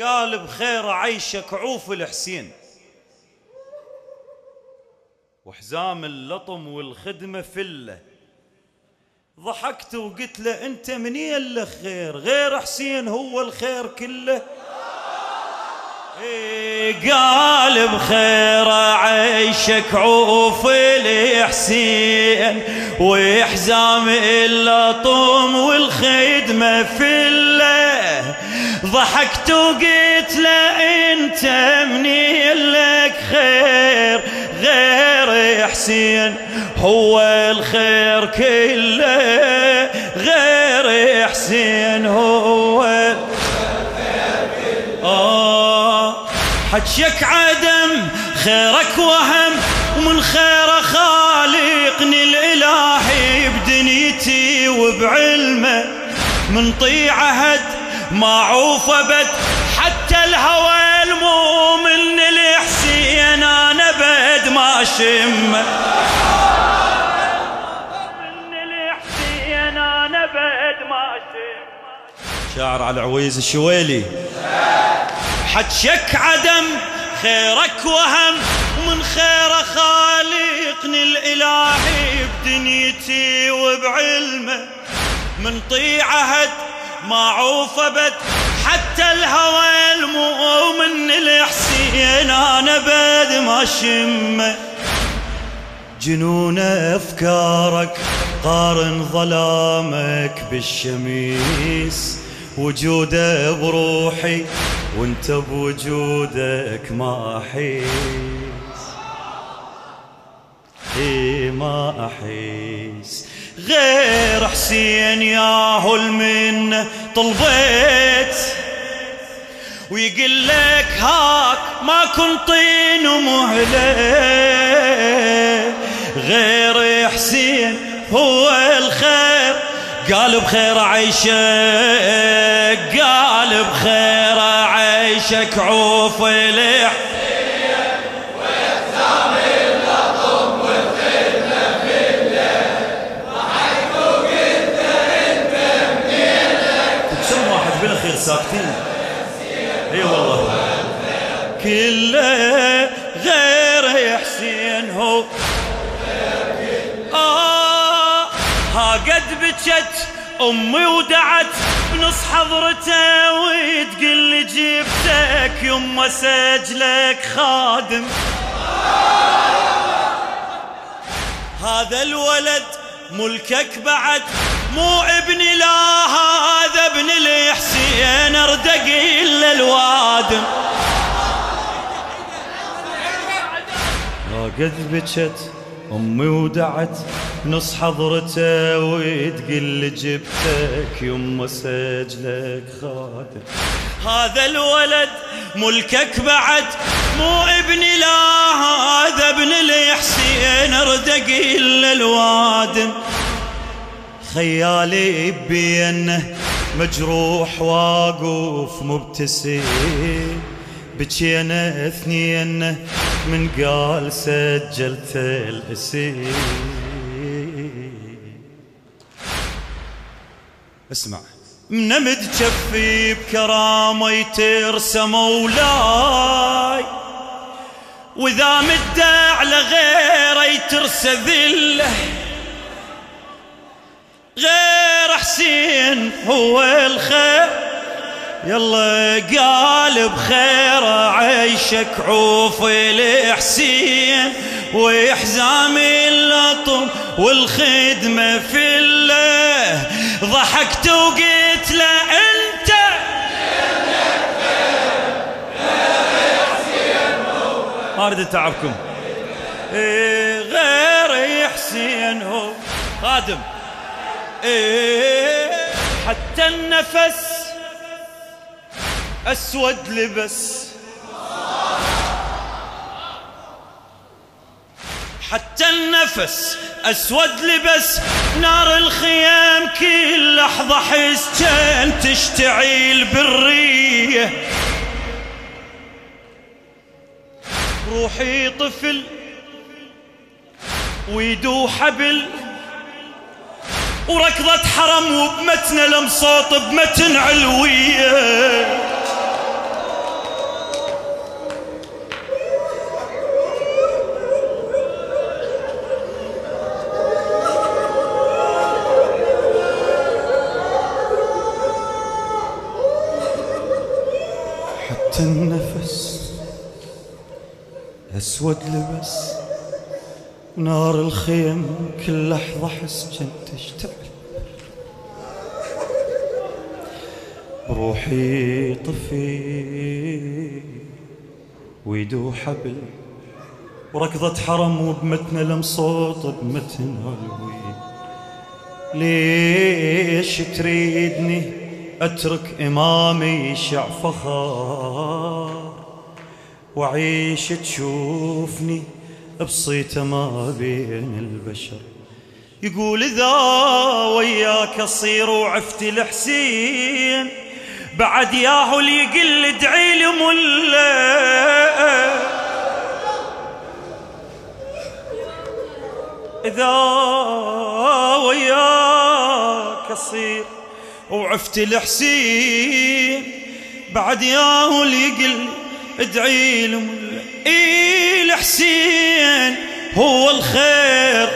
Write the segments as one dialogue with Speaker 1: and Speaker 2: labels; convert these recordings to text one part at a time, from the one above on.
Speaker 1: قال بخير عيشك عوف الحسين. وحزام اللطم والخدمة فله. ضحكت وقلت له أنت منين له خير غير حسين هو الخير كله. إيه قال بخير عيشك عوف الحسين. وحزام اللطم والخدمة فله. ضحكت وقلت له انت مني لك خير غير حسين هو الخير كله غير حسين هو آه. حجك عدم خيرك وهم ومن خير خالقني الإلهي بدنيتي وبعلمه من طيع عهد معوف ابد حتى الهوى المؤمن الحسين أنا بد ما شم. شاعر على عويز الشويلي. حجك عدم خيرك وهم ومن خير خالقني الالهي بدنيتي وبعلمه. من طيع عهد معوف بد حتى الهوى المؤمن الحسين أنا بد ما شمه جنون أفكارك قارن ظلامك بالشميس. وجوده بروحي وانت بوجودك ما احيس اي ما احيس غير حسين ياهو المن طلبيت ويقول لك هاك ما كنت طين ومهله غير حسين هو الخير قال بخير عيشك قال بخير عيشك عوف الحسين ساكتين اي والله. كله غير حسين هو. آه ها قد بكت امي ودعت بنص حضرته وتقول لي جبتك يما سجلك خادم. هذا الولد ملكك بعد. مو ابني لا هذا ابن الحسين أردق إلا الوادم قد بكت أمي ودعت نص حضرته وتقل جبتك يما سجلك خادم هذا الولد ملكك بعد مو ابني لا هذا ابن الحسين أردق إلا الوادم خيالي بينه مجروح واقوف مبتسم. بجينا اثنين من قال سجلت الاسم. اسمع. منمد جفي بكرامه يترسى مولاي وإذا مد على غيره يترسى ذله. غير حسين هو الخير. يلا قال بخير عيشك عوف الحسين ويحزام اللطم والخدمة في الله. ضحكت وقلت له أنت ما أريد أتعبكم. إيه غير حسين هو. خادم. إيه. حتى النفس أسود لبس. حتى النفس أسود لبس. نار الخيام كل لحظة حس كان تشتعل بالرية روحي طفل ويدو حبل. وركضة حرم وبمتنة لمصوت بمتن علوية. حتى النفس أسود لبس. نار الخيم كل لحظة حس جنت تشتعل روحي طفي ويدو حبل. وركضة حرم وبمتنا لمصوت بمتن علوي ليش تريدني أترك إمامي شع فخار؟ وعيش تشوفني بصيته ما بين البشر. يقول إذا وياك أصير وعفتي الحسين بعد ياهو اللي يقل ادعي لي ملا. إذا وياك أصير وعفت الحسين بعد ياهو اللي يقل ادعي له إيه الحسين هو الخير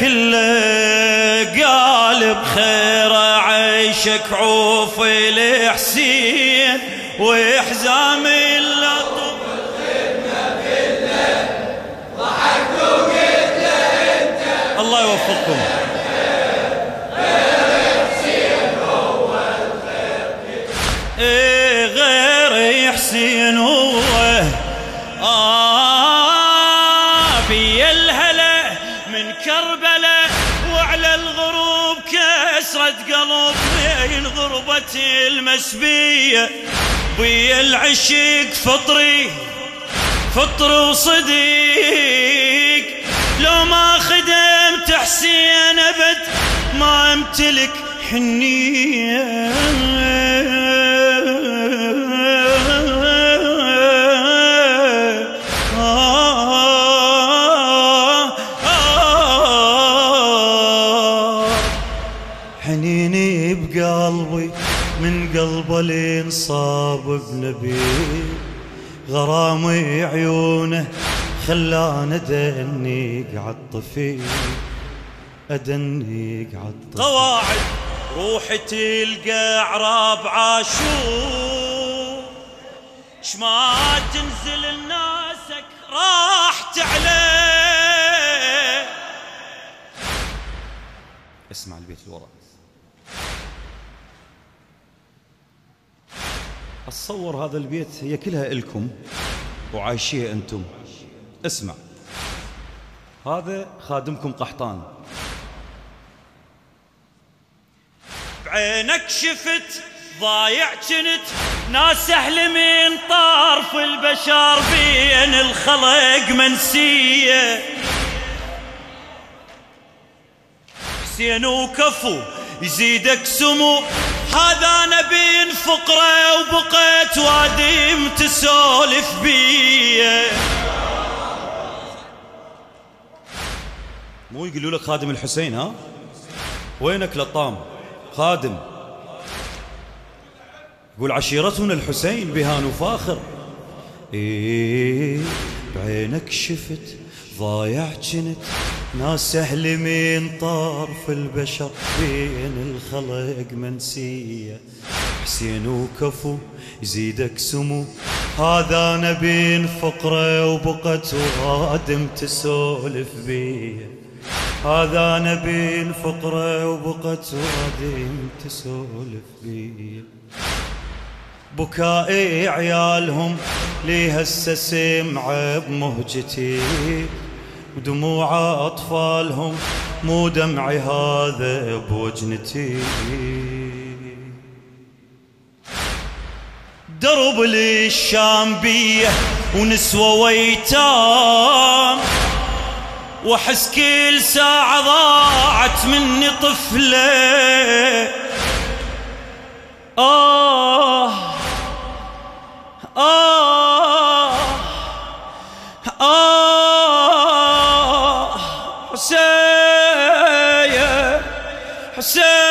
Speaker 1: كله قالب خير عيشك عوف الحسين وإحزامي اللطف الله يوفقكم. إيه غير يحسين هو كسرة قلب بين غربة المسبية بي العشق فطري فطر وصديق. لو ما خدمت حسين أبد ما أمتلك حنية. بنبي غرامي عيونه خلاني ادنيق عالطفي ادنيق عالطفي قواعد روحي تلقى عراب عاشور. شما تنزل الناسك راح تعلى اسمع البيت الوراء أتصور هذا البيت هي كلها إلكم وعايشيها أنتم. اسمع. هذا خادمكم قحطان. بعينك شفت ضايع كنت. ناس أهل من طرف البشر بين الخلق منسية. حسين وكفو يزيدك سمو. هذا نبي فقره وبقيت واديم تسولف بيه. مو يقولوا لك خادم الحسين ها؟ وينك لطام؟ خادم. يقول عشيرتنا الحسين بها نفاخر. إيه بعينك شفت ضايع جنت. ناس أهل من طرف البشر بين الخلق منسية حسين وكفو يزيدك سمو. هذا نبي فقرة وبقت وادم تسولف بيه هذا نبي فقرة وبقت وادم تسولف بيه بكائي عيالهم لي هسه سمعة بمهجتي. ودموع أطفالهم مو دمعي هذا بوجنتي. درب للشام بيه ونسوة ويتام وأحس كل ساعة ضاعت مني طفلة. آه آه. Jefferson.